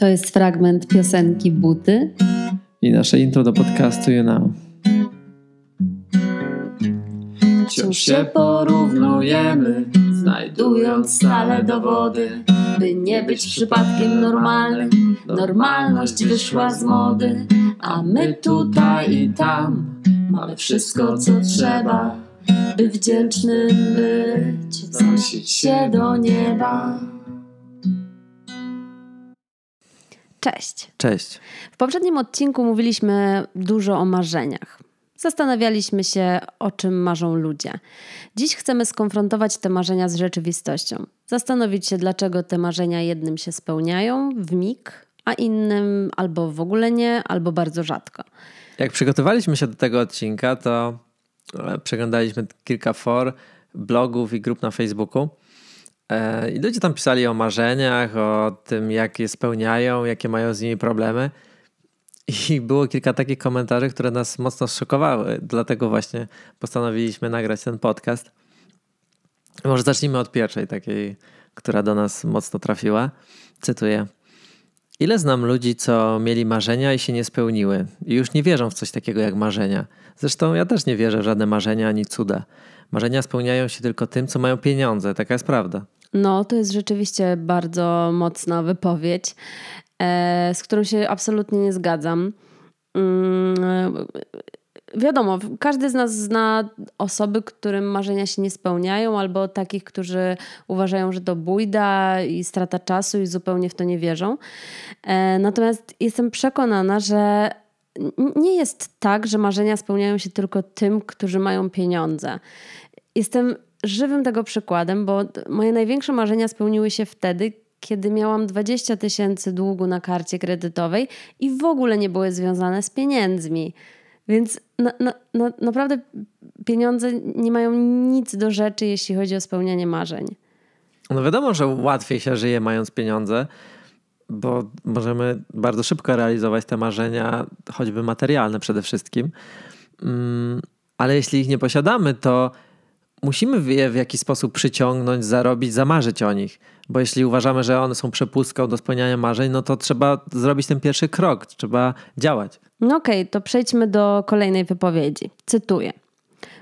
To jest fragment piosenki Buty. I nasze intro do podcastu You Know. Wciąż się porównujemy, znajdując stale dowody, by nie być przypadkiem normalnym. Normalność wyszła z mody, a my tutaj i tam mamy wszystko, co trzeba, by wdzięcznym być, wznosić się do nieba. Cześć. Cześć. W poprzednim odcinku mówiliśmy dużo o marzeniach. Zastanawialiśmy się, o czym marzą ludzie. Dziś chcemy skonfrontować te marzenia z rzeczywistością. Zastanowić się, dlaczego te marzenia jednym się spełniają w mig, a innym albo w ogóle nie, albo bardzo rzadko. Jak przygotowaliśmy się do tego odcinka, to e, przeglądaliśmy kilka for, blogów i grup na Facebooku. E, I ludzie tam pisali o marzeniach, o tym, jak je spełniają, jakie mają z nimi problemy. I było kilka takich komentarzy, które nas mocno szokowały. Dlatego właśnie postanowiliśmy nagrać ten podcast. Może zacznijmy od pierwszej takiej, która do nas mocno trafiła. Cytuję. Ile znam ludzi, co mieli marzenia i się nie spełniły i już nie wierzą w coś takiego jak marzenia. Zresztą ja też nie wierzę w żadne marzenia ani cuda. Marzenia spełniają się tylko tym, co mają pieniądze. Taka jest prawda. No, to jest rzeczywiście bardzo mocna wypowiedź, e, z którą się absolutnie nie zgadzam. Mm, wiadomo, każdy z nas zna osoby, którym marzenia się nie spełniają, albo takich, którzy uważają, że to bójda i strata czasu i zupełnie w to nie wierzą. E, natomiast jestem przekonana, że nie jest tak, że marzenia spełniają się tylko tym, którzy mają pieniądze. Jestem żywym tego przykładem, bo moje największe marzenia spełniły się wtedy, kiedy miałam 20 tysięcy długu na karcie kredytowej i w ogóle nie były związane z pieniędzmi. Więc na, na, na, naprawdę pieniądze nie mają nic do rzeczy, jeśli chodzi o spełnianie marzeń. No wiadomo, że łatwiej się żyje mając pieniądze, bo możemy bardzo szybko realizować te marzenia, choćby materialne przede wszystkim. Mm, ale jeśli ich nie posiadamy, to musimy je w jakiś sposób przyciągnąć, zarobić, zamarzyć o nich. Bo jeśli uważamy, że one są przepustką do spełniania marzeń, no to trzeba zrobić ten pierwszy krok, trzeba działać. No okej, okay, to przejdźmy do kolejnej wypowiedzi. Cytuję.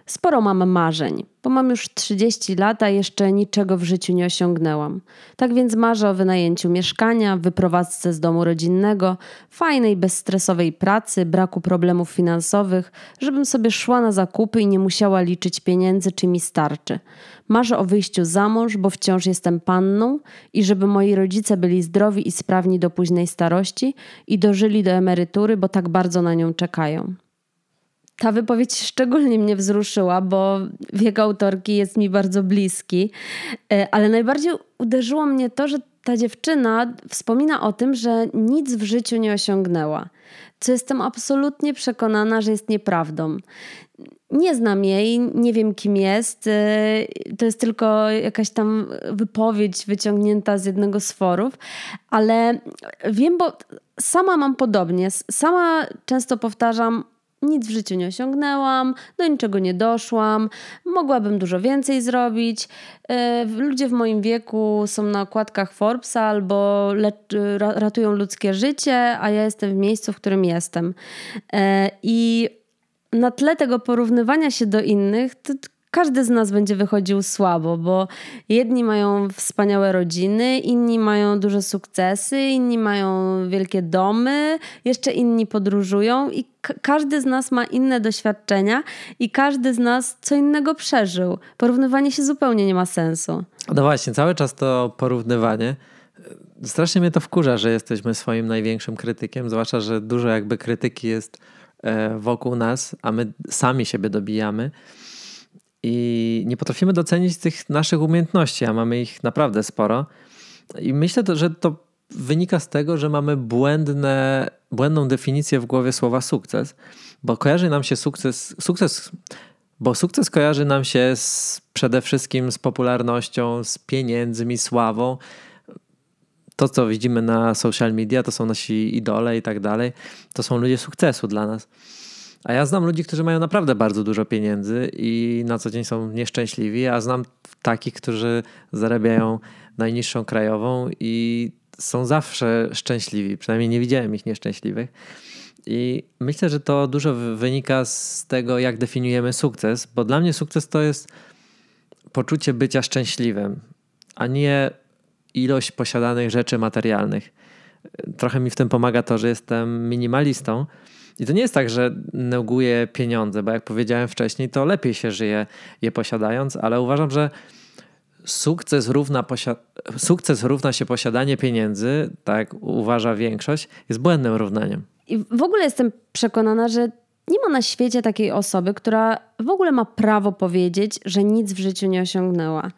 Sporo mam marzeń, bo mam już 30 lat, a jeszcze niczego w życiu nie osiągnęłam. Tak więc marzę o wynajęciu mieszkania, wyprowadzce z domu rodzinnego, fajnej, bezstresowej pracy, braku problemów finansowych, żebym sobie szła na zakupy i nie musiała liczyć pieniędzy, czy mi starczy. Marzę o wyjściu za mąż, bo wciąż jestem panną i żeby moi rodzice byli zdrowi i sprawni do późnej starości i dożyli do emerytury, bo tak bardzo na nią czekają. Ta wypowiedź szczególnie mnie wzruszyła, bo wiek autorki jest mi bardzo bliski, e, ale najbardziej uderzyło mnie to, że ta dziewczyna wspomina o tym, że nic w życiu nie osiągnęła, co jestem absolutnie przekonana, że jest nieprawdą. Nie znam jej, nie wiem kim jest. E, to jest tylko jakaś tam wypowiedź wyciągnięta z jednego z forów, ale wiem, bo sama mam podobnie. Sama często powtarzam, nic w życiu nie osiągnęłam, do niczego nie doszłam, mogłabym dużo więcej zrobić. E, ludzie w moim wieku są na okładkach Forbesa albo ratują ludzkie życie, a ja jestem w miejscu, w którym jestem. E, I na tle tego porównywania się do innych, to każdy z nas będzie wychodził słabo, bo jedni mają wspaniałe rodziny, inni mają duże sukcesy, inni mają wielkie domy, jeszcze inni podróżują i każdy z nas ma inne doświadczenia i każdy z nas co innego przeżył. Porównywanie się zupełnie nie ma sensu. No właśnie, cały czas to porównywanie. Strasznie mnie to wkurza, że jesteśmy swoim największym krytykiem, zwłaszcza, że dużo jakby krytyki jest e, wokół nas, a my sami siebie dobijamy i nie potrafimy docenić tych naszych umiejętności, a mamy ich naprawdę sporo. I myślę, że to wynika z tego, że mamy błędne, błędną definicję w głowie słowa sukces, bo kojarzy nam się sukces, sukces bo sukces kojarzy nam się z, przede wszystkim z popularnością, z pieniędzmi, sławą. To, co widzimy na social media, to są nasi idole i tak dalej. To są ludzie sukcesu dla nas. A ja znam ludzi, którzy mają naprawdę bardzo dużo pieniędzy i na co dzień są nieszczęśliwi, a znam takich, którzy zarabiają najniższą krajową i są zawsze szczęśliwi. Przynajmniej nie widziałem ich nieszczęśliwych. I myślę, że to dużo wynika z tego, jak definiujemy sukces, bo dla mnie sukces to jest poczucie bycia szczęśliwym, a nie ilość posiadanych rzeczy materialnych. Trochę mi w tym pomaga to, że jestem minimalistą. I to nie jest tak, że neguję pieniądze, bo jak powiedziałem wcześniej, to lepiej się żyje je posiadając, ale uważam, że sukces równa, sukces równa się posiadanie pieniędzy, tak uważa większość, jest błędnym równaniem. I w ogóle jestem przekonana, że nie ma na świecie takiej osoby, która w ogóle ma prawo powiedzieć, że nic w życiu nie osiągnęła.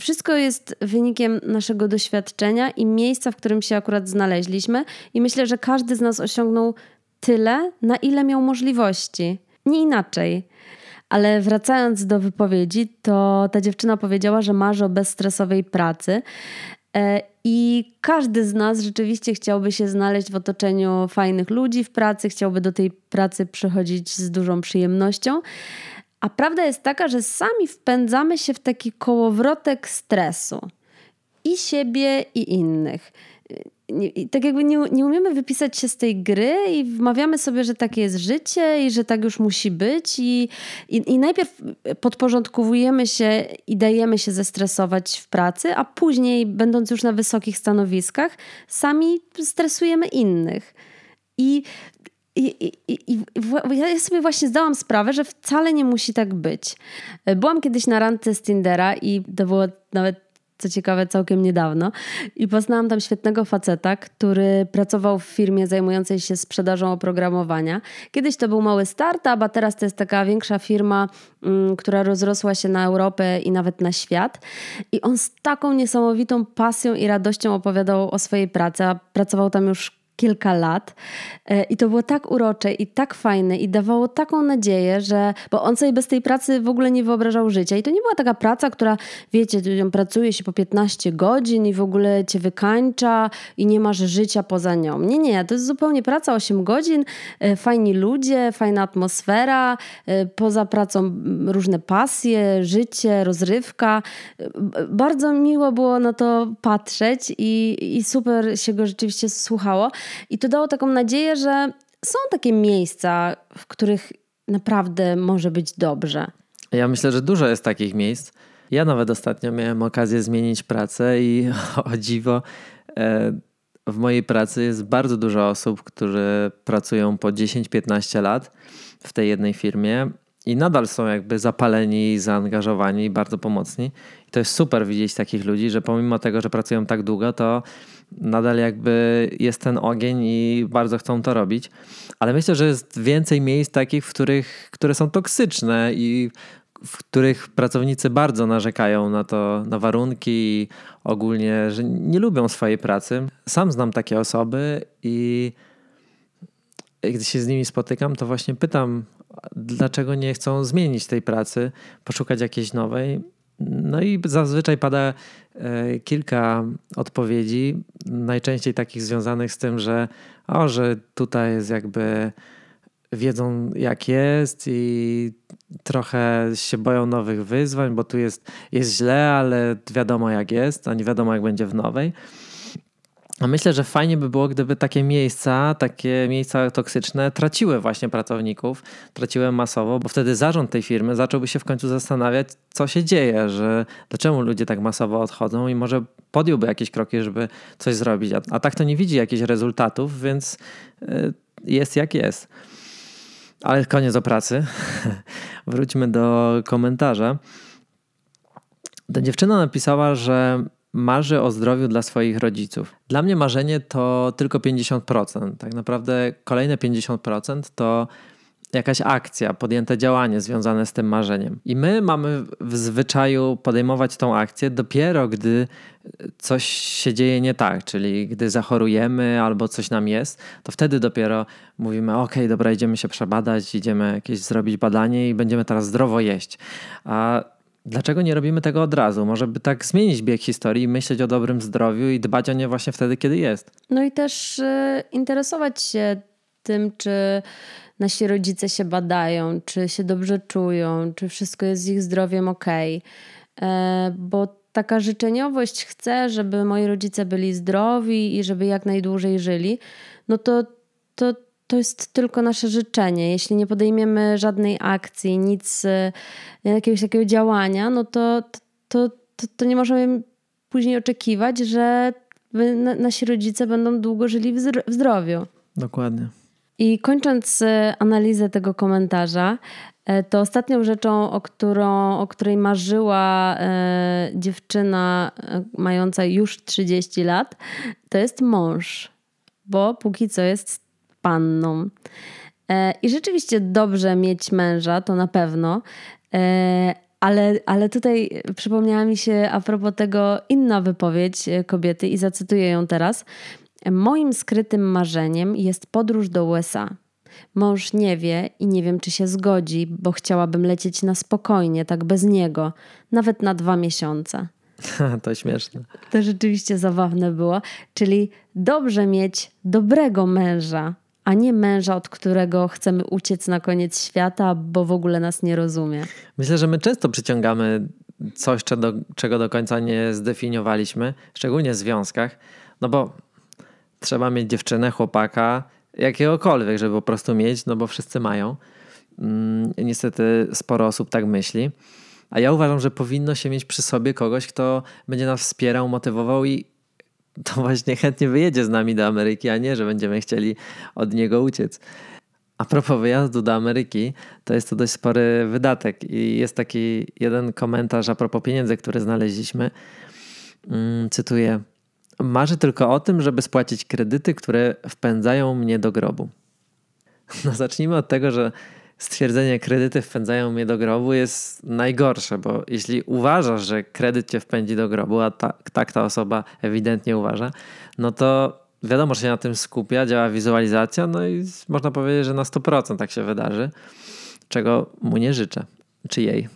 Wszystko jest wynikiem naszego doświadczenia i miejsca, w którym się akurat znaleźliśmy, i myślę, że każdy z nas osiągnął tyle, na ile miał możliwości. Nie inaczej. Ale wracając do wypowiedzi, to ta dziewczyna powiedziała, że marzy o bezstresowej pracy. E, I każdy z nas rzeczywiście chciałby się znaleźć w otoczeniu fajnych ludzi w pracy, chciałby do tej pracy przychodzić z dużą przyjemnością. A prawda jest taka, że sami wpędzamy się w taki kołowrotek stresu i siebie, i innych nie, tak jakby nie, nie umiemy wypisać się z tej gry i wmawiamy sobie, że takie jest życie i że tak już musi być i, i, i najpierw podporządkowujemy się i dajemy się zestresować w pracy, a później będąc już na wysokich stanowiskach sami stresujemy innych. I i, i, i, ja sobie właśnie zdałam sprawę, że wcale nie musi tak być. Byłam kiedyś na randce z Tindera i to było nawet co ciekawe, całkiem niedawno. I poznałam tam świetnego faceta, który pracował w firmie zajmującej się sprzedażą oprogramowania. Kiedyś to był mały startup, a teraz to jest taka większa firma, mm, która rozrosła się na Europę i nawet na świat. I on z taką niesamowitą pasją i radością opowiadał o swojej pracy, a pracował tam już kilka lat. E, I to było tak urocze i tak fajne i dawało taką nadzieję, że. Bo on sobie bez tej pracy w ogóle nie wyobrażał życia. I to nie była taka praca, która, wiecie, pracuje się po 15 godzin i w ogóle cię wykańcza i nie masz życia poza nią. Nie, nie, to jest zupełnie praca 8 godzin, e, fajni ludzie, fajna atmosfera, e, poza pracą różne pasje, życie, rozrywka. Bardzo miło było na to patrzeć i, i super się go rzeczywiście słuchało. I to dało taką nadzieję, że są takie miejsca, w których naprawdę może być dobrze. Ja myślę, że dużo jest takich miejsc. Ja nawet ostatnio miałem okazję zmienić pracę i o dziwo e, w mojej pracy jest bardzo dużo osób, którzy pracują po 10-15 lat w tej jednej firmie i nadal są jakby zapaleni, zaangażowani, bardzo pomocni. I to jest super widzieć takich ludzi, że pomimo tego, że pracują tak długo, to nadal jakby jest ten ogień i bardzo chcą to robić. Ale myślę, że jest więcej miejsc takich, w których, które są toksyczne i w których pracownicy bardzo narzekają na to, na warunki i ogólnie, że nie lubią swojej pracy. Sam znam takie osoby i gdy się z nimi spotykam, to właśnie pytam, dlaczego nie chcą zmienić tej pracy, poszukać jakiejś nowej. No i zazwyczaj pada e, kilka odpowiedzi, najczęściej takich związanych z tym, że o, że tutaj jest jakby wiedzą jak jest i trochę się boją nowych wyzwań, bo tu jest, jest źle, ale wiadomo jak jest, a nie wiadomo jak będzie w nowej. A myślę, że fajnie by było, gdyby takie miejsca, takie miejsca toksyczne traciły właśnie pracowników, traciły masowo, bo wtedy zarząd tej firmy zacząłby się w końcu zastanawiać, co się dzieje, że dlaczego ludzie tak masowo odchodzą i może podjąłby jakieś kroki, żeby coś zrobić. A, a tak to nie widzi jakichś rezultatów, więc y, jest jak jest. Ale koniec o pracy. Wróćmy do komentarza. Ta dziewczyna napisała, że marzy o zdrowiu dla swoich rodziców. Dla mnie marzenie to tylko 50%. Tak naprawdę kolejne 50% to jakaś akcja, podjęte działanie związane z tym marzeniem. I my mamy w zwyczaju podejmować tą akcję dopiero, gdy coś się dzieje nie tak, czyli gdy zachorujemy albo coś nam jest, to wtedy dopiero mówimy: OK, dobra, idziemy się przebadać, idziemy jakieś zrobić badanie i będziemy teraz zdrowo jeść. A Dlaczego nie robimy tego od razu? Może by tak zmienić bieg historii, myśleć o dobrym zdrowiu i dbać o nie właśnie wtedy, kiedy jest. No i też y, interesować się tym, czy nasi rodzice się badają, czy się dobrze czują, czy wszystko jest z ich zdrowiem ok. Bo taka życzeniowość chce, żeby moi rodzice byli zdrowi i żeby jak najdłużej żyli, no to, to, to jest tylko nasze życzenie. Jeśli nie podejmiemy żadnej akcji, nic, e, jakiegoś takiego działania, no to, to, to, to nie możemy później oczekiwać, że nasi rodzice będą długo żyli w zdrowiu. Dokładnie. I kończąc e, analizę tego komentarza, e, to ostatnią rzeczą, o, którą, o której marzyła dziewczyna mająca już 30 lat, to jest mąż, bo póki co jest panną. I rzeczywiście dobrze mieć męża, to na pewno. Ale, ale tutaj przypomniała mi się a propos tego inna wypowiedź kobiety i zacytuję ją teraz. Moim skrytym marzeniem jest podróż do USA. Mąż nie wie i nie wiem, czy się zgodzi, bo chciałabym lecieć na spokojnie, tak bez niego, nawet na dwa miesiące. to śmieszne. To rzeczywiście zabawne było. Czyli dobrze mieć dobrego męża, a nie męża, od którego chcemy uciec na koniec świata, bo w ogóle nas nie rozumie. Myślę, że my często przyciągamy coś, czego do końca nie zdefiniowaliśmy, szczególnie w związkach, no bo trzeba mieć dziewczynę, chłopaka, jakiegokolwiek, żeby po prostu mieć, no bo wszyscy mają. Mm, niestety sporo osób tak myśli. A ja uważam, że powinno się mieć przy sobie kogoś, kto będzie nas wspierał, motywował i to właśnie chętnie wyjedzie z nami do Ameryki, a nie, że będziemy chcieli od niego uciec. A propos wyjazdu do Ameryki, to jest to dość spory wydatek i jest taki jeden komentarz a propos pieniędzy, które znaleźliśmy. Mm, cytuję: Marzę tylko o tym, żeby spłacić kredyty, które wpędzają mnie do grobu. No zacznijmy od tego, że stwierdzenie kredyty wpędzają mnie do grobu jest najgorsze, bo jeśli uważasz, że kredyt cię wpędzi do grobu, a ta, tak ta osoba ewidentnie uważa, no to wiadomo, że się na tym skupia, działa wizualizacja, no i można powiedzieć, że na 100% tak się wydarzy, czego mu nie życzę, czy jej.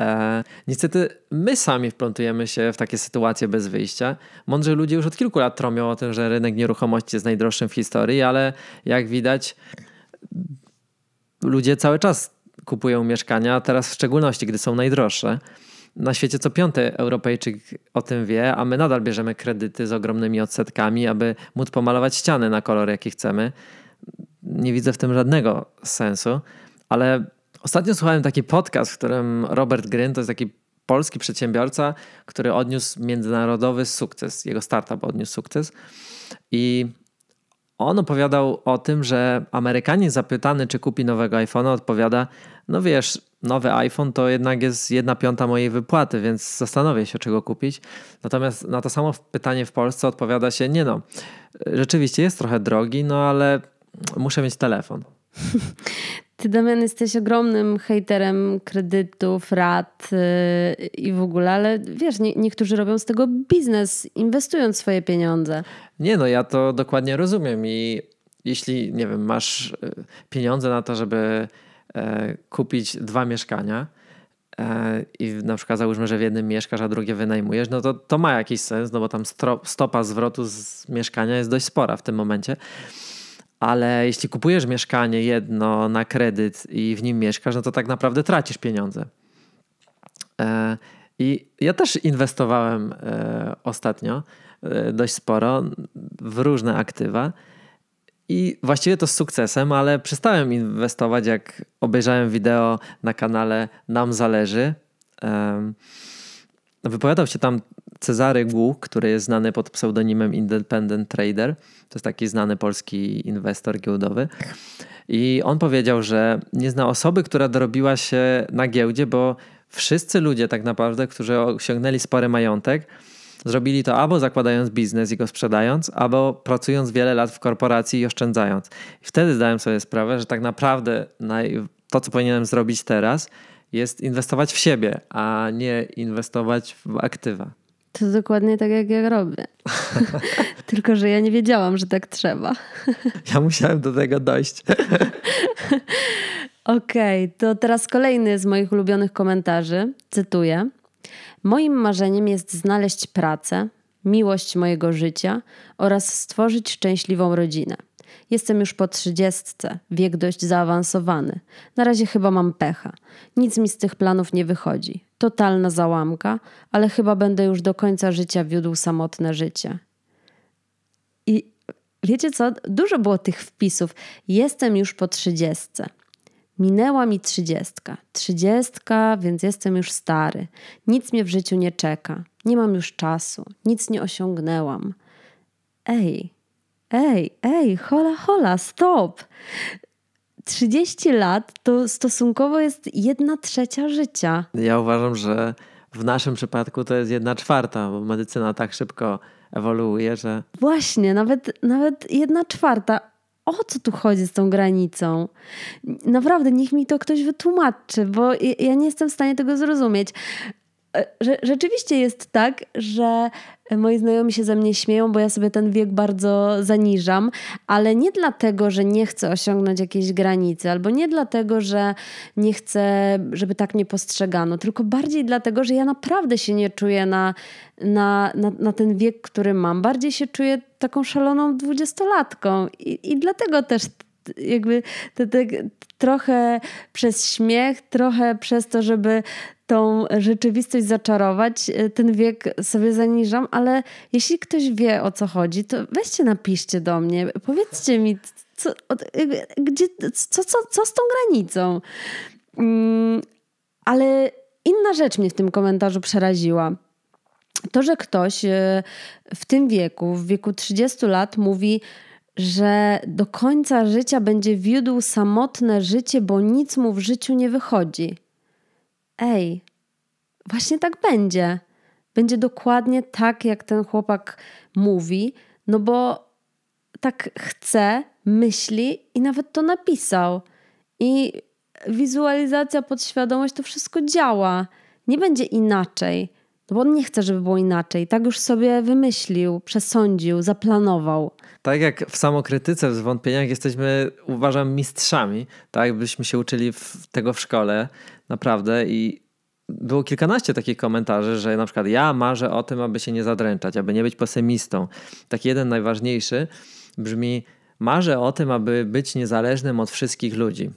E, niestety my sami wplątujemy się w takie sytuacje bez wyjścia. Mądrzy ludzie już od kilku lat tromią o tym, że rynek nieruchomości jest najdroższym w historii, ale jak widać, ludzie cały czas kupują mieszkania, a teraz w szczególności, gdy są najdroższe. Na świecie co piąty Europejczyk o tym wie, a my nadal bierzemy kredyty z ogromnymi odsetkami, aby móc pomalować ściany na kolor, jaki chcemy. Nie widzę w tym żadnego sensu, ale Ostatnio słuchałem taki podcast, w którym Robert Gryn, to jest taki polski przedsiębiorca, który odniósł międzynarodowy sukces. Jego startup odniósł sukces. I on opowiadał o tym, że Amerykanin zapytany, czy kupi nowego iPhone'a, odpowiada: No wiesz, nowy iPhone to jednak jest jedna piąta mojej wypłaty, więc zastanowię się, czego kupić. Natomiast na to samo pytanie w Polsce odpowiada się: Nie no, rzeczywiście jest trochę drogi, no ale muszę mieć telefon. Ty, Damian, jesteś ogromnym hejterem kredytów, rat yy, i w ogóle, ale wiesz, nie, niektórzy robią z tego biznes, inwestując swoje pieniądze. Nie, no ja to dokładnie rozumiem i jeśli, nie wiem, masz y, pieniądze na to, żeby e, kupić dwa mieszkania, e, i na przykład załóżmy, że w jednym mieszkasz, a drugie wynajmujesz, no to to ma jakiś sens, no bo tam stopa zwrotu z mieszkania jest dość spora w tym momencie ale jeśli kupujesz mieszkanie jedno na kredyt i w nim mieszkasz, no to tak naprawdę tracisz pieniądze. E, I ja też inwestowałem e, ostatnio e, dość sporo w różne aktywa. I właściwie to z sukcesem, ale przestałem inwestować, jak obejrzałem wideo na kanale Nam Zależy. Wypowiadał się tam Cezary Głuk, który jest znany pod pseudonimem Independent Trader. To jest taki znany polski inwestor giełdowy. I on powiedział, że nie zna osoby, która dorobiła się na giełdzie, bo wszyscy ludzie tak naprawdę, którzy osiągnęli spory majątek, zrobili to albo zakładając biznes i go sprzedając, albo pracując wiele lat w korporacji i oszczędzając. I wtedy zdałem sobie sprawę, że tak naprawdę to, co powinienem zrobić teraz, jest inwestować w siebie, a nie inwestować w aktywa. To dokładnie tak, jak ja robię. Tylko, że ja nie wiedziałam, że tak trzeba. ja musiałem do tego dojść. Okej, okay, to teraz kolejny z moich ulubionych komentarzy. Cytuję. Moim marzeniem jest znaleźć pracę, miłość mojego życia oraz stworzyć szczęśliwą rodzinę. Jestem już po trzydziestce, wiek dość zaawansowany. Na razie chyba mam pecha. Nic mi z tych planów nie wychodzi. Totalna załamka, ale chyba będę już do końca życia wiódł samotne życie. I wiecie co? Dużo było tych wpisów. Jestem już po trzydziestce. Minęła mi trzydziestka. Trzydziestka, więc jestem już stary. Nic mnie w życiu nie czeka. Nie mam już czasu. Nic nie osiągnęłam. Ej, ej, ej, hola, hola, stop. 30 lat to stosunkowo jest jedna trzecia życia. Ja uważam, że w naszym przypadku to jest jedna czwarta, bo medycyna tak szybko ewoluuje, że. Właśnie, nawet, nawet jedna czwarta. O co tu chodzi z tą granicą? Naprawdę, niech mi to ktoś wytłumaczy, bo ja nie jestem w stanie tego zrozumieć. E, rzeczywiście jest tak, że moi znajomi się ze mnie śmieją, bo ja sobie ten wiek bardzo zaniżam, ale nie dlatego, że nie chcę osiągnąć jakiejś granicy, albo nie dlatego, że nie chcę, żeby tak mnie postrzegano, tylko bardziej dlatego, że ja naprawdę się nie czuję na, na, na, na ten wiek, który mam. Bardziej się czuję taką szaloną dwudziestolatką i, i dlatego też jakby te, te, trochę przez śmiech, trochę przez to, żeby tą rzeczywistość zaczarować, e, ten wiek sobie zaniżam, ale jeśli ktoś wie o co chodzi, to weźcie, napiszcie do mnie, powiedzcie mi, co, gdzie, co, co, co z tą granicą. Mm, ale inna rzecz mnie w tym komentarzu przeraziła. To, że ktoś e, w tym wieku, w wieku 30 lat, mówi, że do końca życia będzie wiódł samotne życie, bo nic mu w życiu nie wychodzi. Ej, właśnie tak będzie. Będzie dokładnie tak, jak ten chłopak mówi, no bo tak chce, myśli i nawet to napisał. I wizualizacja, podświadomość, to wszystko działa. Nie będzie inaczej. No bo on nie chce, żeby było inaczej. Tak już sobie wymyślił, przesądził, zaplanował. Tak jak w samokrytyce, w zwątpieniach jesteśmy, uważam, mistrzami. Tak, byśmy się uczyli w tego w szkole, naprawdę. I było kilkanaście takich komentarzy, że na przykład ja marzę o tym, aby się nie zadręczać, aby nie być pesymistą. Taki jeden najważniejszy brzmi: marzę o tym, aby być niezależnym od wszystkich ludzi.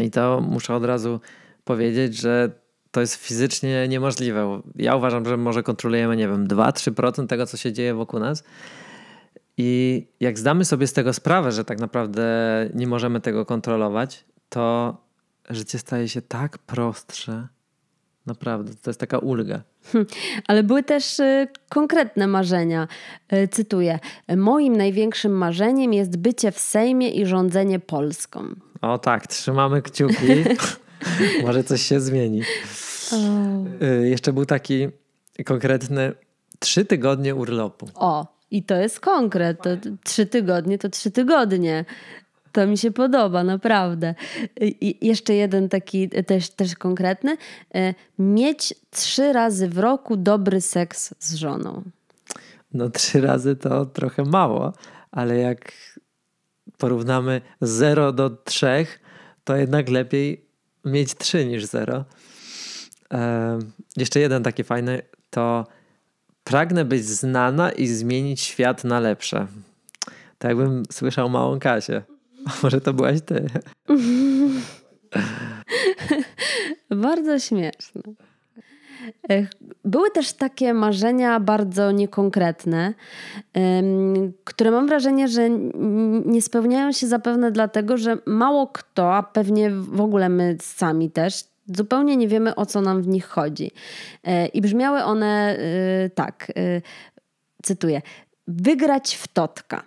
I to muszę od razu powiedzieć, że to jest fizycznie niemożliwe. Ja uważam, że może kontrolujemy, nie wiem, 2-3% tego, co się dzieje wokół nas. I jak zdamy sobie z tego sprawę, że tak naprawdę nie możemy tego kontrolować, to życie staje się tak prostsze. Naprawdę, to jest taka ulga. Hm, ale były też y, konkretne marzenia. Y, cytuję: Moim największym marzeniem jest bycie w Sejmie i rządzenie Polską. O tak, trzymamy kciuki. Może coś się zmieni. Y, jeszcze był taki konkretny trzy tygodnie urlopu. O, i to jest konkret. To trzy tygodnie to trzy tygodnie. To mi się podoba, naprawdę. I jeszcze jeden taki też, też konkretny. Y, mieć trzy razy w roku dobry seks z żoną. No trzy razy to trochę mało, ale jak porównamy 0 do 3, to jednak lepiej mieć 3 niż 0. Jeszcze jeden taki fajny to pragnę być znana i zmienić świat na lepsze. Tak jakbym słyszał małą Kasię. Może to byłaś ty. Bardzo śmieszne. Były też takie marzenia bardzo niekonkretne, które mam wrażenie, że nie spełniają się zapewne dlatego, że mało kto, a pewnie w ogóle my sami też, zupełnie nie wiemy o co nam w nich chodzi. E, I brzmiały one e, tak, e, cytuję: wygrać w totka.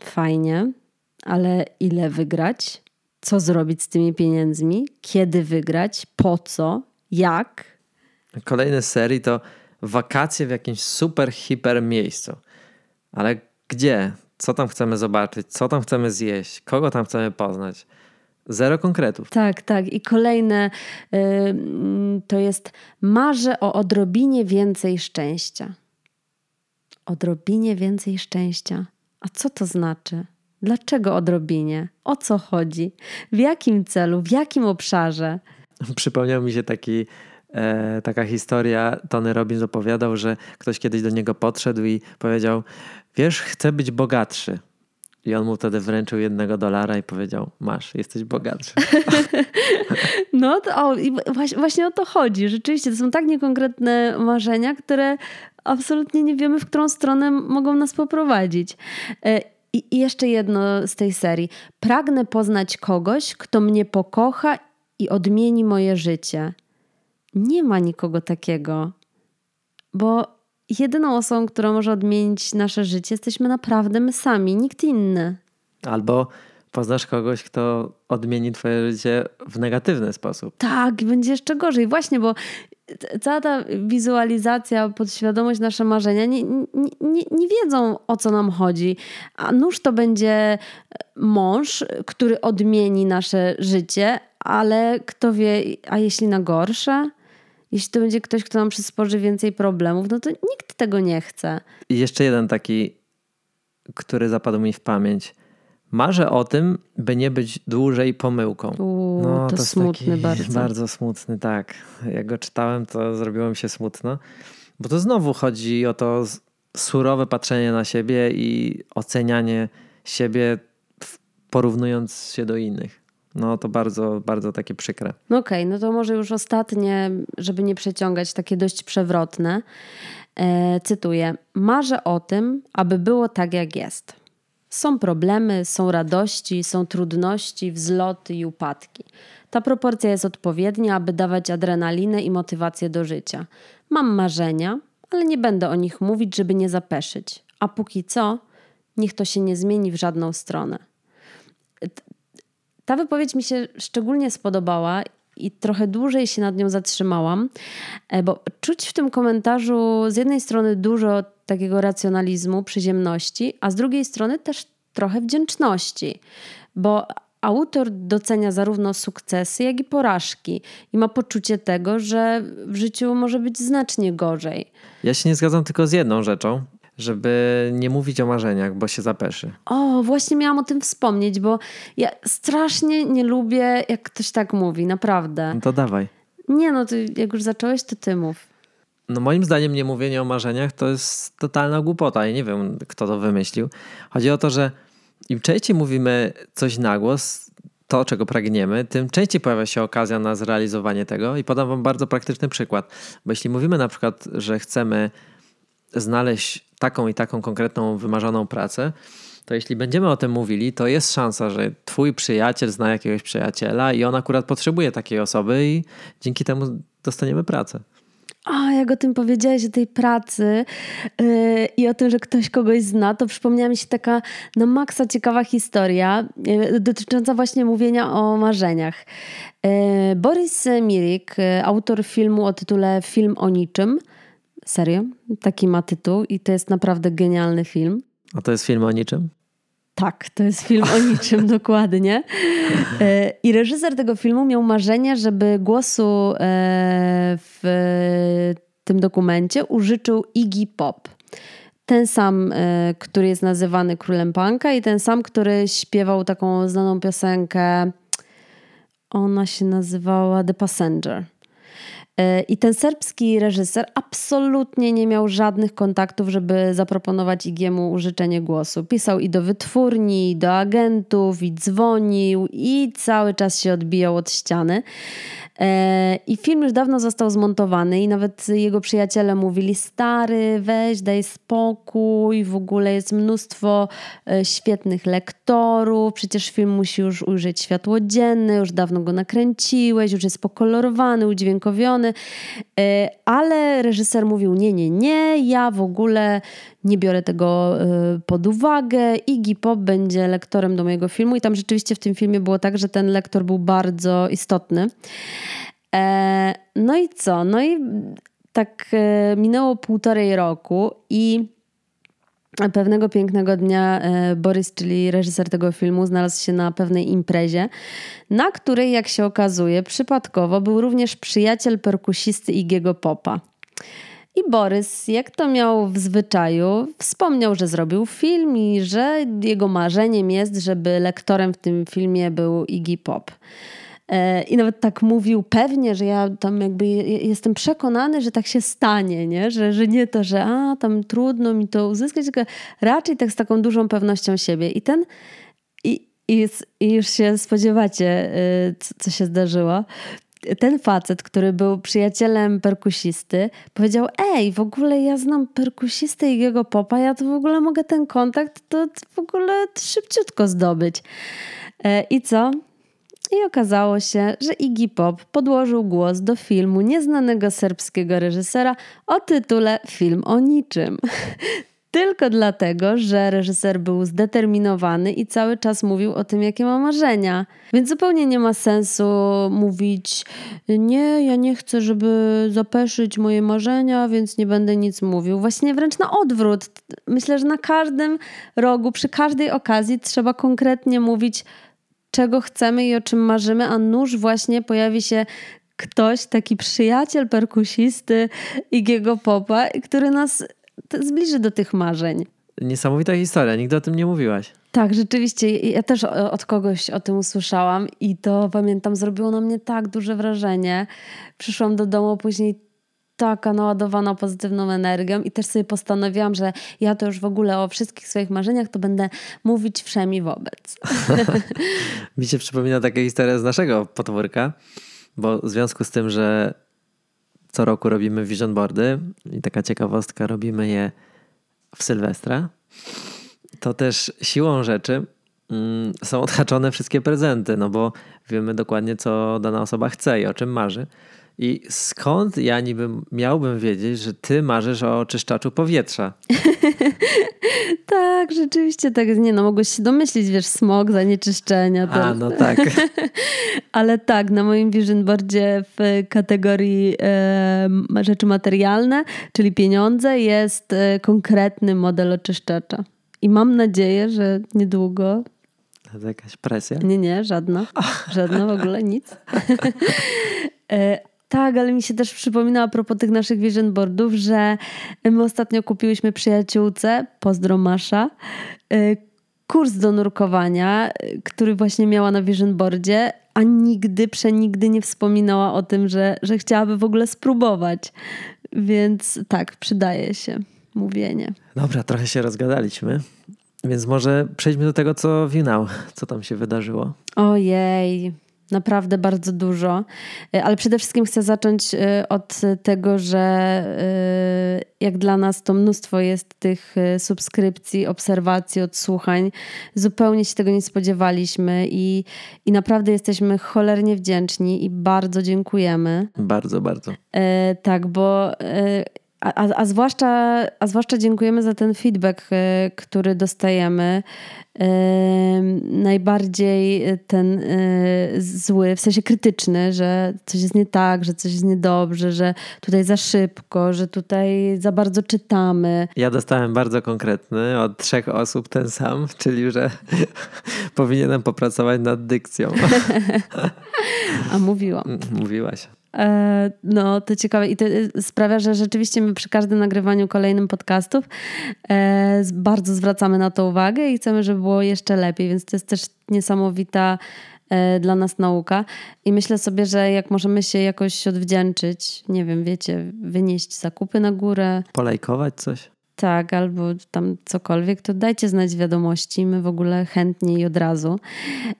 Fajnie, ale ile wygrać? Co zrobić z tymi pieniędzmi? Kiedy wygrać? Po co? Jak? Kolejne serii to wakacje w jakimś super, hiper miejscu. Ale gdzie? Co tam chcemy zobaczyć? Co tam chcemy zjeść? Kogo tam chcemy poznać? Zero konkretów. Tak, tak. I kolejne y, to jest marzę o odrobinie więcej szczęścia. Odrobinie więcej szczęścia. A co to znaczy? Dlaczego odrobinie? O co chodzi? W jakim celu? W jakim obszarze? Przypomniał mi się taki e, taka historia, Tony Robbins opowiadał, że ktoś kiedyś do niego podszedł i powiedział, wiesz, chcę być bogatszy. I on mu wtedy wręczył jednego dolara i powiedział, masz, jesteś bogatszy. No to o, i właśnie o to chodzi. Rzeczywiście to są tak niekonkretne marzenia, które absolutnie nie wiemy, w którą stronę mogą nas poprowadzić. E, I jeszcze jedno z tej serii. Pragnę poznać kogoś, kto mnie pokocha i odmieni moje życie. Nie ma nikogo takiego, bo jedyną osobą, która może odmienić nasze życie, jesteśmy naprawdę my sami, nikt inny. Albo poznasz kogoś, kto odmieni twoje życie w negatywny sposób. Tak, będzie jeszcze gorzej. Właśnie, bo cała ta wizualizacja, podświadomość, nasze marzenia nie, nie, nie, wiedzą o co nam chodzi. A nuż to będzie mąż, który odmieni nasze życie, ale kto wie, a jeśli na gorsze? Jeśli to będzie ktoś, kto nam przysporzy więcej problemów, no to nikt tego nie chce. I jeszcze jeden taki, który zapadł mi w pamięć. Marzę o tym, by nie być dłużej pomyłką. Uuu, no, to, to smutny bardzo. Bardzo smutny, tak. Jak go czytałem, to zrobiło mi się smutno. Bo to znowu chodzi o to surowe patrzenie na siebie i ocenianie siebie porównując się do innych. No to bardzo, bardzo takie przykre. No okej, okay, no to może już ostatnie, żeby nie przeciągać, takie dość przewrotne. E, cytuję: Marzę o tym, aby było tak, jak jest. Są problemy, są radości, są trudności, wzloty i upadki. Ta proporcja jest odpowiednia, aby dawać adrenalinę i motywację do życia. Mam marzenia, ale nie będę o nich mówić, żeby nie zapeszyć. A póki co, niech to się nie zmieni w żadną stronę. Ta wypowiedź mi się szczególnie spodobała i trochę dłużej się nad nią zatrzymałam, e, bo czuć w tym komentarzu z jednej strony dużo takiego racjonalizmu, przyziemności, a z drugiej strony też trochę wdzięczności, bo autor docenia zarówno sukcesy, jak i porażki i ma poczucie tego, że w życiu może być znacznie gorzej. Ja się nie zgadzam tylko z jedną rzeczą, żeby nie mówić o marzeniach, bo się zapeszy. O, właśnie miałam o tym wspomnieć, bo ja strasznie nie lubię, jak ktoś tak mówi, naprawdę. No to dawaj. Nie, no to jak już zacząłeś, to ty mów. No moim zdaniem nie mówienie o marzeniach to jest totalna głupota. Ja nie wiem, kto to wymyślił. Chodzi o to, że im częściej mówimy coś na głos, to, czego pragniemy, tym częściej pojawia się okazja na zrealizowanie tego. I podam Wam bardzo praktyczny przykład. Bo jeśli mówimy na przykład, że chcemy znaleźć taką i taką konkretną, wymarzoną pracę, to jeśli będziemy o tym mówili, to jest szansa, że twój przyjaciel zna jakiegoś przyjaciela i on akurat potrzebuje takiej osoby i dzięki temu dostaniemy pracę. O, jak o tym powiedziałeś, o tej pracy yy, i o tym, że ktoś kogoś zna, to przypomniała mi się taka na maksa ciekawa historia yy, dotycząca właśnie mówienia o marzeniach. Yy, Boris Mirik, y, autor filmu o tytule Film o niczym, serio, taki ma tytuł i to jest naprawdę genialny film. A to jest film o niczym? Tak, to jest film o niczym, dokładnie. E, I reżyser tego filmu miał marzenie, żeby głosu e, w tym dokumencie użyczył Iggy Pop. Ten sam, e, który jest nazywany królem punka i ten sam, który śpiewał taką znaną piosenkę. Ona się nazywała The Passenger. E, I ten serbski reżyser absolutnie nie miał żadnych kontaktów, żeby zaproponować Igiemu użyczenie głosu. Pisał i do wytwórni, i do agentów, i dzwonił, i cały czas się odbijał od ściany. E, I film już dawno został zmontowany i nawet jego przyjaciele mówili stary, weź, daj spokój, w ogóle jest mnóstwo e, świetnych lektorów, przecież film musi już ujrzeć światło dzienne, już dawno go nakręciłeś, już jest pokolorowany, udźwiękowiony, e, ale reżyser mówił nie, nie, nie, ja w ogóle nie biorę tego pod uwagę. Iggy Pop będzie lektorem do mojego filmu i tam rzeczywiście w tym filmie było tak, że ten lektor był bardzo istotny. E, no i co? No i tak e, minęło półtorej roku i pewnego pięknego dnia e, Borys, czyli reżyser tego filmu, znalazł się na pewnej imprezie, na której, jak się okazuje, przypadkowo był również przyjaciel perkusisty Igiego Popa. I Borys, jak to miał w zwyczaju, wspomniał, że zrobił film i że jego marzeniem jest, żeby lektorem w tym filmie był Iggy Pop. E, I nawet tak mówił pewnie, że ja tam jakby jestem przekonany, że tak się stanie, nie? Że, że nie to, że a, tam trudno mi to uzyskać, tylko raczej tak z taką dużą pewnością siebie. I ten i, i, i już się spodziewacie, y, co się zdarzyło ten facet, który był przyjacielem perkusisty, powiedział: Ej, w ogóle ja znam perkusistę i jego popa, ja to w ogóle mogę ten kontakt to w ogóle szybciutko zdobyć. E, I co? I okazało się, że Iggy Pop podłożył głos do filmu nieznanego serbskiego reżysera o tytule Film o niczym. Tylko dlatego, że reżyser był zdeterminowany i cały czas mówił o tym, jakie ma marzenia. Więc zupełnie nie ma sensu mówić: Nie, ja nie chcę, żeby zapeszyć moje marzenia, więc nie będę nic mówił. Właśnie wręcz na odwrót. Myślę, że na każdym rogu, przy każdej okazji trzeba konkretnie mówić, czego chcemy i o czym marzymy, a nuż właśnie pojawi się ktoś, taki przyjaciel perkusisty Igiego Popa, który nas zbliży do tych marzeń. Niesamowita historia, nigdy o tym nie mówiłaś. Tak, rzeczywiście. Ja też od kogoś o tym usłyszałam i to pamiętam, zrobiło na mnie tak duże wrażenie. Przyszłam do domu później taka naładowana pozytywną energią i też sobie postanowiłam, że ja to już w ogóle o wszystkich swoich marzeniach to będę mówić wszemi wobec. Mi się przypomina taka historia z naszego podwórka, bo w związku z tym, że co roku robimy vision boardy i taka ciekawostka, robimy je w Sylwestra, to też siłą rzeczy mm, są odhaczone wszystkie prezenty, no bo wiemy dokładnie, co dana osoba chce i o czym marzy. I skąd ja niby miałbym wiedzieć, że ty marzysz o czyszczaczu powietrza? tak, rzeczywiście tak. Nie no, mogłeś się domyślić, wiesz, smog, zanieczyszczenia. To... A, no tak. Ale tak, na moim vision boardzie w kategorii e, rzeczy materialne, czyli pieniądze, jest e, konkretny model oczyszczacza. I mam nadzieję, że niedługo to jakaś presja? Nie, nie, żadna. Żadna w ogóle, nic. Tak, ale mi się też przypomina a propos tych naszych vision boardów, że my ostatnio kupiłyśmy przyjaciółce, pozdro Masza, y, kurs do nurkowania, y, który właśnie miała na vision boardzie, a nigdy, przenigdy nie wspominała o tym, że, że chciałaby w ogóle spróbować. Więc tak, przydaje się mówienie. Dobra, trochę się rozgadaliśmy. Więc może przejdźmy do tego, co winał, co tam się wydarzyło. Ojej, naprawdę bardzo dużo. E, ale przede wszystkim chcę zacząć e, od tego, że e, jak dla nas to mnóstwo jest tych subskrypcji, obserwacji, odsłuchań. Zupełnie się tego nie spodziewaliśmy i, i naprawdę jesteśmy cholernie wdzięczni i bardzo dziękujemy. Bardzo, bardzo. Tak, bo a, a, a, zwłaszcza, a zwłaszcza dziękujemy za ten feedback, który dostajemy najbardziej ten e, zły, w sensie krytyczny, że coś jest nie tak, że coś jest niedobrze, że tutaj za szybko, że tutaj za bardzo czytamy. Ja dostałem bardzo konkretny od trzech osób ten sam, czyli że powinienem popracować nad dykcją. A mówiłam. Mówiłaś. E, no, to ciekawe i to e, sprawia, że rzeczywiście my przy każdym nagrywaniu kolejnym podcastów e, bardzo zwracamy na to uwagę i chcemy, żeby było jeszcze lepiej, więc to jest też niesamowita dla nas nauka. I myślę sobie, że jak możemy się jakoś odwdzięczyć, nie wiem, wiecie, wynieść zakupy na górę. Polajkować coś? Tak, albo tam cokolwiek, to dajcie znać wiadomości. My w ogóle chętnie i od razu.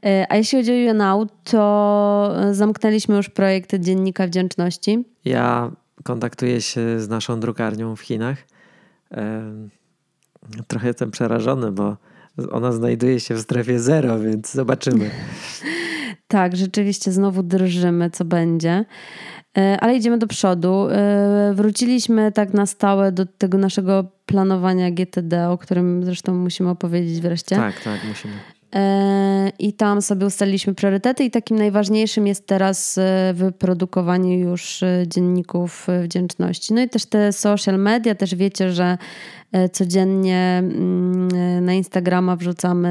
E, a jeśli chodzi o YouNow, to zamknęliśmy już projekt Dziennika Wdzięczności. Ja kontaktuję się z naszą drukarnią w Chinach. Trochę jestem przerażony, bo ona znajduje się w strefie zero, więc zobaczymy. tak, rzeczywiście znowu drżymy, co będzie. E, ale idziemy do przodu. E, wróciliśmy tak na stałe do tego naszego planowania GTD, o którym zresztą musimy opowiedzieć wreszcie. Tak, tak, musimy. E, I tam sobie ustaliliśmy priorytety, i takim najważniejszym jest teraz wyprodukowanie już dzienników wdzięczności. No i też te social media, też wiecie, że codziennie mm, na Instagrama wrzucamy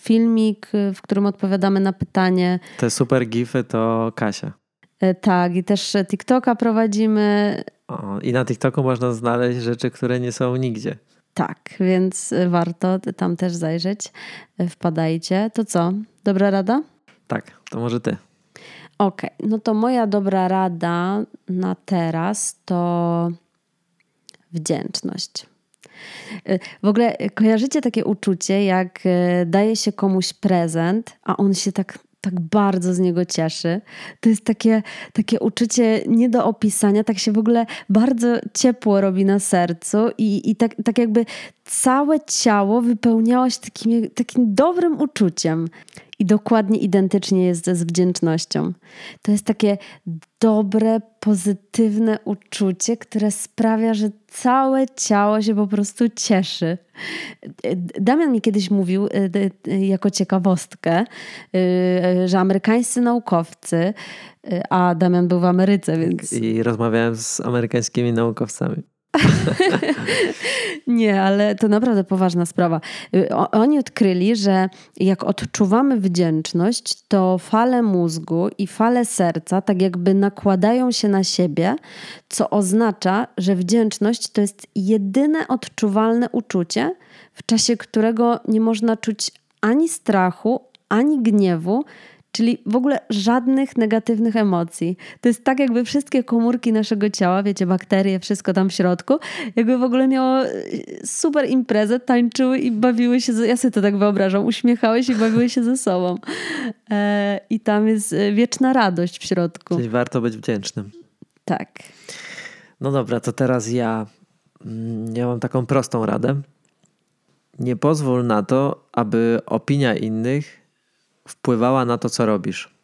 filmik, w którym odpowiadamy na pytanie. Te super gify to Kasia. E, tak, i też TikToka prowadzimy. O, I na TikToku można znaleźć rzeczy, które nie są nigdzie. Tak, więc warto tam też zajrzeć. E, wpadajcie. To co? Dobra rada? Tak, to może ty. Okej, okay, no to moja dobra rada na teraz to wdzięczność. W ogóle kojarzycie takie uczucie, jak daje się komuś prezent, a on się tak tak bardzo z niego cieszy. To jest takie, takie uczucie nie do opisania, tak się w ogóle bardzo ciepło robi na sercu i, i tak, tak jakby całe ciało wypełniało się takim, takim dobrym uczuciem. I dokładnie identycznie jest z wdzięcznością. To jest takie dobre, pozytywne uczucie, które sprawia, że całe ciało się po prostu cieszy. Damian mi kiedyś mówił, e, e, jako ciekawostkę, że amerykańscy naukowcy, a Damian był w Ameryce, więc. I rozmawiałem z amerykańskimi naukowcami. Nie, ale to naprawdę poważna sprawa. Y, oni odkryli, że jak odczuwamy wdzięczność, to fale mózgu i fale serca tak jakby nakładają się na siebie, co oznacza, że wdzięczność to jest jedyne odczuwalne uczucie, w czasie którego nie można czuć ani strachu, ani gniewu, Czyli w ogóle żadnych negatywnych emocji. To jest tak, jakby wszystkie komórki naszego ciała, wiecie, bakterie, wszystko tam w środku, jakby w ogóle miało e, super imprezę, tańczyły i bawiły się, ja sobie to tak wyobrażam, uśmiechały się i bawiły się ze sobą. E, I tam jest e, wieczna radość w środku. Czyli warto być wdzięcznym. Tak. No dobra, to teraz ja, mm, ja mam taką prostą radę. Nie pozwól na to, aby opinia innych wpływała na to, co robisz.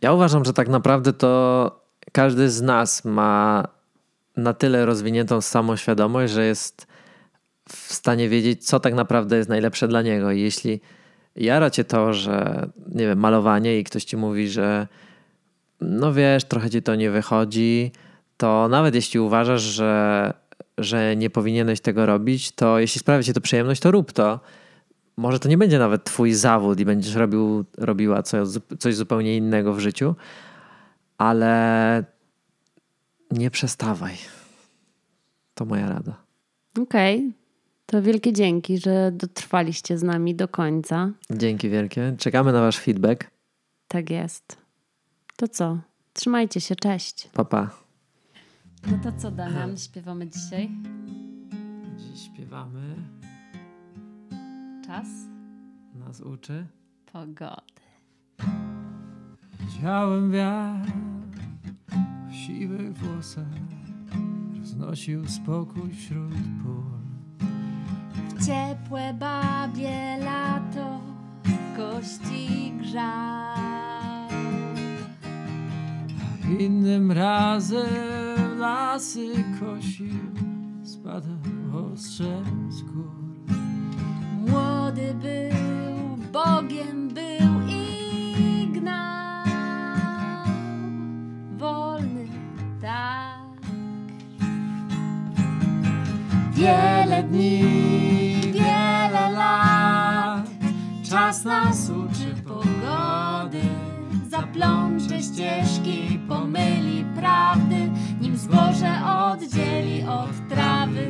Ja uważam, że tak naprawdę to każdy z nas ma na tyle rozwiniętą samoświadomość, że jest w stanie wiedzieć, co tak naprawdę jest najlepsze dla niego. I jeśli jara cię to, że nie wiem, malowanie i ktoś ci mówi, że no wiesz, trochę ci to nie wychodzi, to nawet jeśli uważasz, że, że nie powinieneś tego robić, to jeśli sprawia ci to przyjemność, to rób to może to nie będzie nawet twój zawód i będziesz robił, robiła coś, coś zupełnie innego w życiu, ale nie przestawaj. To moja rada. Okej. Okay. To wielkie dzięki, że dotrwaliście z nami do końca. Dzięki wielkie. Czekamy na wasz feedback. Tak jest. To co? Trzymajcie się, cześć. Papa. Pa. No to co, Damian, śpiewamy dzisiaj? Dziś śpiewamy czas nas uczy pogody. Widziałem wiatr w siwych włosach, roznosił spokój wśród pól. W ciepłe babie lato kości grzał. A innym razem lasy kosił, spadał ostrze z gór. Młody był, Bogiem był i gnał. Wolny tak. Wiele dni, wiele lat, czas nas uczy pogody. Zaplącze ścieżki, pomyli prawdy, nim zboże oddzieli od trawy.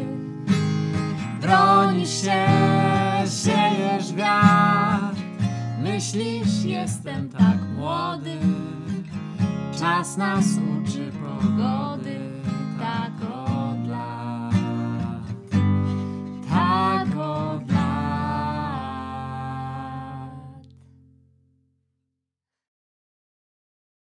Bronisz się siejesz wiatr. Myślisz, jestem tak młody. Czas nas uczy pogody Tak od lat. Tak